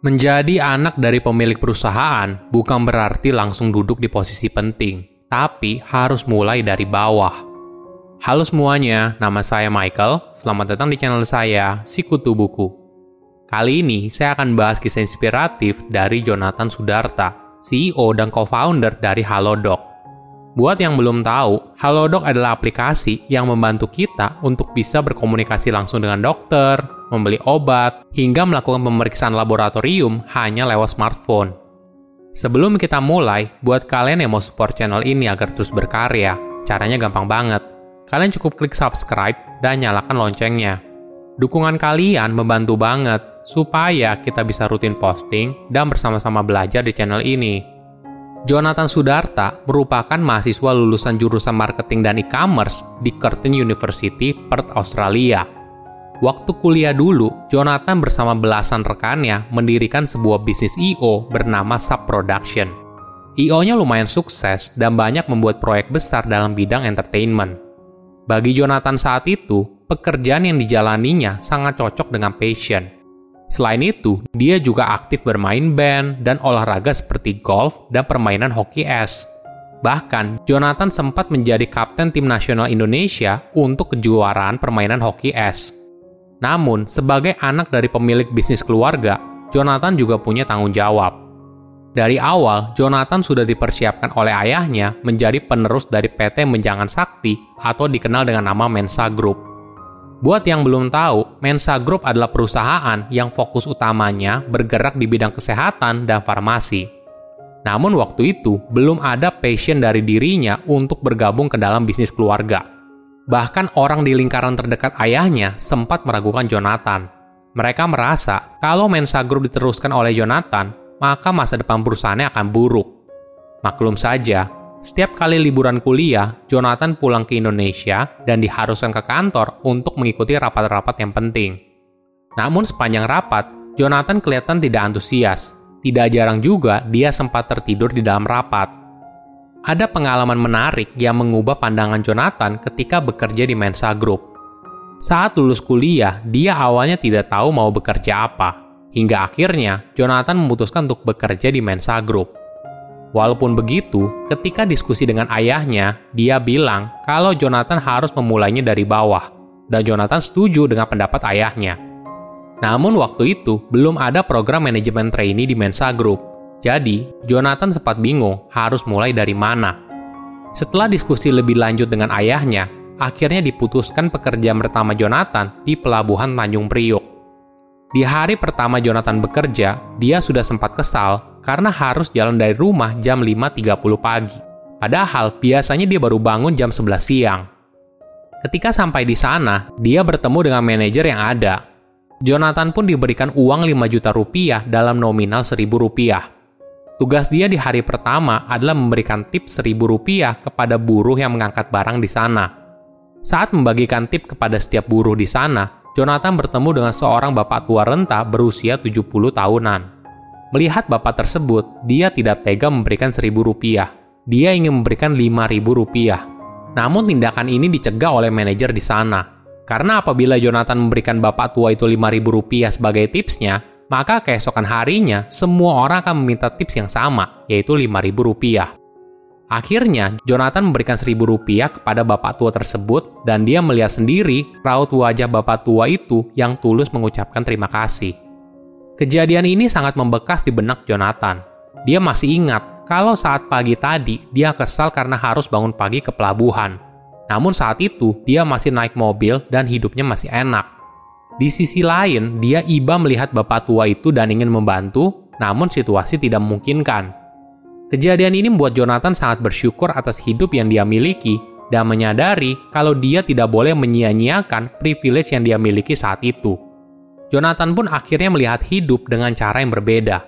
Menjadi anak dari pemilik perusahaan bukan berarti langsung duduk di posisi penting, tapi harus mulai dari bawah. Halo semuanya, nama saya Michael. Selamat datang di channel saya, Sikutu Buku. Kali ini saya akan bahas kisah inspiratif dari Jonathan Sudarta, CEO dan co-founder dari Halodoc. Buat yang belum tahu, Halodoc adalah aplikasi yang membantu kita untuk bisa berkomunikasi langsung dengan dokter, membeli obat, hingga melakukan pemeriksaan laboratorium hanya lewat smartphone. Sebelum kita mulai, buat kalian yang mau support channel ini agar terus berkarya, caranya gampang banget. Kalian cukup klik subscribe dan nyalakan loncengnya. Dukungan kalian membantu banget supaya kita bisa rutin posting dan bersama-sama belajar di channel ini. Jonathan Sudarta merupakan mahasiswa lulusan jurusan marketing dan e-commerce di Curtin University, Perth, Australia Waktu kuliah dulu, Jonathan bersama belasan rekannya mendirikan sebuah bisnis I.O. bernama Sub Production. I.O.-nya lumayan sukses dan banyak membuat proyek besar dalam bidang entertainment. Bagi Jonathan saat itu, pekerjaan yang dijalaninya sangat cocok dengan passion. Selain itu, dia juga aktif bermain band dan olahraga seperti golf dan permainan hoki es. Bahkan, Jonathan sempat menjadi kapten tim nasional Indonesia untuk kejuaraan permainan hoki es. Namun, sebagai anak dari pemilik bisnis keluarga, Jonathan juga punya tanggung jawab. Dari awal, Jonathan sudah dipersiapkan oleh ayahnya menjadi penerus dari PT Menjangan Sakti atau dikenal dengan nama Mensa Group. Buat yang belum tahu, Mensa Group adalah perusahaan yang fokus utamanya bergerak di bidang kesehatan dan farmasi. Namun waktu itu, belum ada passion dari dirinya untuk bergabung ke dalam bisnis keluarga. Bahkan orang di lingkaran terdekat ayahnya sempat meragukan Jonathan. Mereka merasa kalau Mensa Group diteruskan oleh Jonathan, maka masa depan perusahaannya akan buruk. Maklum saja, setiap kali liburan kuliah, Jonathan pulang ke Indonesia dan diharuskan ke kantor untuk mengikuti rapat-rapat yang penting. Namun sepanjang rapat, Jonathan kelihatan tidak antusias. Tidak jarang juga dia sempat tertidur di dalam rapat. Ada pengalaman menarik yang mengubah pandangan Jonathan ketika bekerja di Mensa Group. Saat lulus kuliah, dia awalnya tidak tahu mau bekerja apa. Hingga akhirnya, Jonathan memutuskan untuk bekerja di Mensa Group. Walaupun begitu, ketika diskusi dengan ayahnya, dia bilang kalau Jonathan harus memulainya dari bawah, dan Jonathan setuju dengan pendapat ayahnya. Namun waktu itu, belum ada program manajemen trainee di Mensa Group, jadi, Jonathan sempat bingung harus mulai dari mana. Setelah diskusi lebih lanjut dengan ayahnya, akhirnya diputuskan pekerjaan pertama Jonathan di pelabuhan Tanjung Priuk. Di hari pertama Jonathan bekerja, dia sudah sempat kesal karena harus jalan dari rumah jam 5.30 pagi. Padahal biasanya dia baru bangun jam 11 siang. Ketika sampai di sana, dia bertemu dengan manajer yang ada. Jonathan pun diberikan uang 5 juta rupiah dalam nominal 1000 rupiah. Tugas dia di hari pertama adalah memberikan tips seribu rupiah kepada buruh yang mengangkat barang di sana. Saat membagikan tip kepada setiap buruh di sana, Jonathan bertemu dengan seorang bapak tua renta berusia 70 tahunan. Melihat bapak tersebut, dia tidak tega memberikan seribu rupiah. Dia ingin memberikan lima ribu rupiah. Namun tindakan ini dicegah oleh manajer di sana. Karena apabila Jonathan memberikan bapak tua itu lima ribu rupiah sebagai tipsnya, maka keesokan harinya semua orang akan meminta tips yang sama, yaitu Rp5.000. Akhirnya, Jonathan memberikan Rp1.000 kepada bapak tua tersebut dan dia melihat sendiri raut wajah bapak tua itu yang tulus mengucapkan terima kasih. Kejadian ini sangat membekas di benak Jonathan. Dia masih ingat kalau saat pagi tadi dia kesal karena harus bangun pagi ke pelabuhan. Namun saat itu dia masih naik mobil dan hidupnya masih enak. Di sisi lain, dia iba melihat bapak tua itu dan ingin membantu, namun situasi tidak memungkinkan. Kejadian ini membuat Jonathan sangat bersyukur atas hidup yang dia miliki dan menyadari kalau dia tidak boleh menyia-nyiakan privilege yang dia miliki saat itu. Jonathan pun akhirnya melihat hidup dengan cara yang berbeda.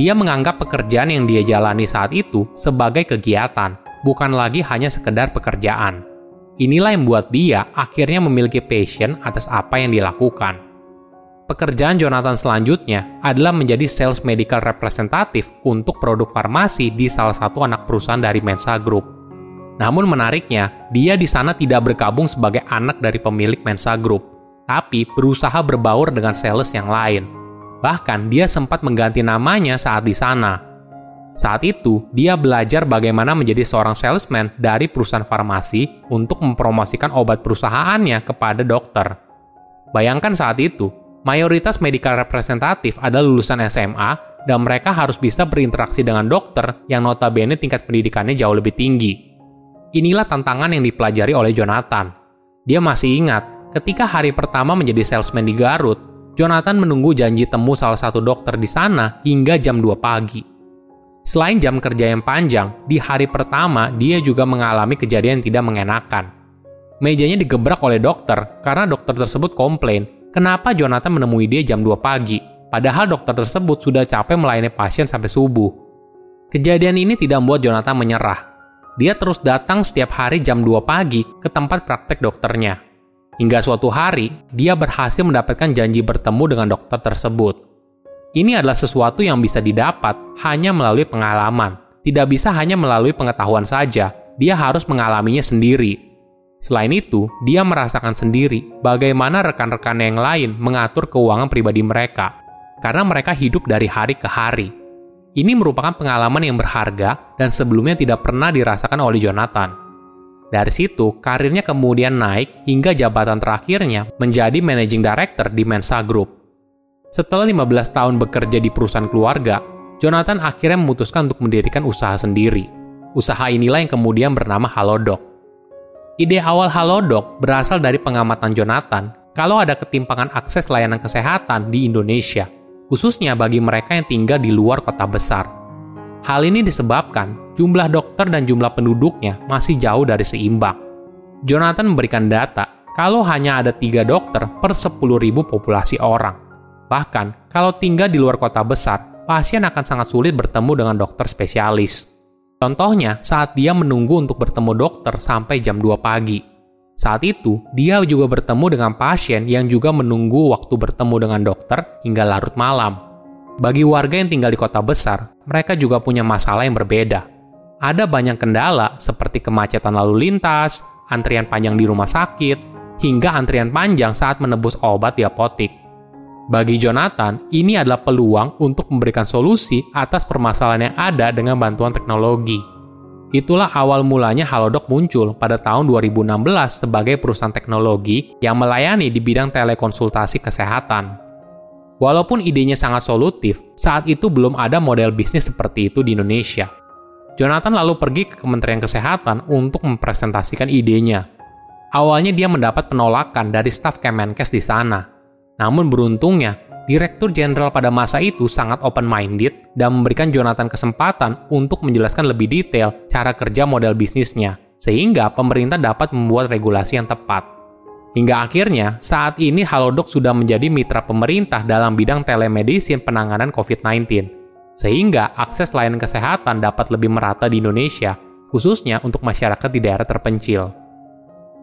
Dia menganggap pekerjaan yang dia jalani saat itu sebagai kegiatan, bukan lagi hanya sekedar pekerjaan. Inilah yang membuat dia akhirnya memiliki passion atas apa yang dilakukan. Pekerjaan Jonathan selanjutnya adalah menjadi sales medical representative untuk produk farmasi di salah satu anak perusahaan dari Mensa Group. Namun menariknya, dia di sana tidak bergabung sebagai anak dari pemilik Mensa Group, tapi berusaha berbaur dengan sales yang lain. Bahkan dia sempat mengganti namanya saat di sana. Saat itu, dia belajar bagaimana menjadi seorang salesman dari perusahaan farmasi untuk mempromosikan obat perusahaannya kepada dokter. Bayangkan saat itu, mayoritas medical representatif adalah lulusan SMA dan mereka harus bisa berinteraksi dengan dokter yang notabene tingkat pendidikannya jauh lebih tinggi. Inilah tantangan yang dipelajari oleh Jonathan. Dia masih ingat, ketika hari pertama menjadi salesman di Garut, Jonathan menunggu janji temu salah satu dokter di sana hingga jam 2 pagi. Selain jam kerja yang panjang, di hari pertama dia juga mengalami kejadian yang tidak mengenakan. Mejanya digebrak oleh dokter karena dokter tersebut komplain kenapa Jonathan menemui dia jam 2 pagi Padahal dokter tersebut sudah capek melayani pasien sampai subuh. Kejadian ini tidak membuat Jonathan menyerah. Dia terus datang setiap hari jam 2 pagi ke tempat praktek dokternya. Hingga suatu hari, dia berhasil mendapatkan janji bertemu dengan dokter tersebut. Ini adalah sesuatu yang bisa didapat hanya melalui pengalaman. Tidak bisa hanya melalui pengetahuan saja, dia harus mengalaminya sendiri. Selain itu, dia merasakan sendiri bagaimana rekan-rekan yang lain mengatur keuangan pribadi mereka karena mereka hidup dari hari ke hari. Ini merupakan pengalaman yang berharga dan sebelumnya tidak pernah dirasakan oleh Jonathan. Dari situ, karirnya kemudian naik hingga jabatan terakhirnya menjadi Managing Director di Mensa Group. Setelah 15 tahun bekerja di perusahaan keluarga, Jonathan akhirnya memutuskan untuk mendirikan usaha sendiri. Usaha inilah yang kemudian bernama Halodoc. Ide awal Halodoc berasal dari pengamatan Jonathan kalau ada ketimpangan akses layanan kesehatan di Indonesia – khususnya bagi mereka yang tinggal di luar kota besar. Hal ini disebabkan jumlah dokter dan jumlah penduduknya masih jauh dari seimbang. Jonathan memberikan data kalau hanya ada tiga dokter per 10.000 populasi orang. Bahkan, kalau tinggal di luar kota besar, pasien akan sangat sulit bertemu dengan dokter spesialis. Contohnya, saat dia menunggu untuk bertemu dokter sampai jam 2 pagi. Saat itu, dia juga bertemu dengan pasien yang juga menunggu waktu bertemu dengan dokter hingga larut malam. Bagi warga yang tinggal di kota besar, mereka juga punya masalah yang berbeda. Ada banyak kendala seperti kemacetan lalu lintas, antrian panjang di rumah sakit, hingga antrian panjang saat menebus obat di apotik. Bagi Jonathan, ini adalah peluang untuk memberikan solusi atas permasalahan yang ada dengan bantuan teknologi. Itulah awal mulanya Halodoc muncul pada tahun 2016 sebagai perusahaan teknologi yang melayani di bidang telekonsultasi kesehatan. Walaupun idenya sangat solutif, saat itu belum ada model bisnis seperti itu di Indonesia. Jonathan lalu pergi ke Kementerian Kesehatan untuk mempresentasikan idenya. Awalnya dia mendapat penolakan dari staf Kemenkes di sana. Namun beruntungnya, Direktur Jenderal pada masa itu sangat open-minded dan memberikan Jonathan kesempatan untuk menjelaskan lebih detail cara kerja model bisnisnya, sehingga pemerintah dapat membuat regulasi yang tepat. Hingga akhirnya, saat ini Halodoc sudah menjadi mitra pemerintah dalam bidang telemedicine penanganan COVID-19, sehingga akses layanan kesehatan dapat lebih merata di Indonesia, khususnya untuk masyarakat di daerah terpencil.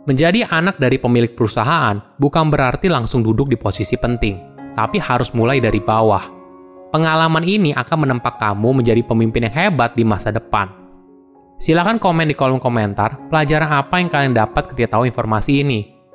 Menjadi anak dari pemilik perusahaan bukan berarti langsung duduk di posisi penting tapi harus mulai dari bawah. Pengalaman ini akan menempa kamu menjadi pemimpin yang hebat di masa depan. Silahkan komen di kolom komentar pelajaran apa yang kalian dapat ketika tahu informasi ini.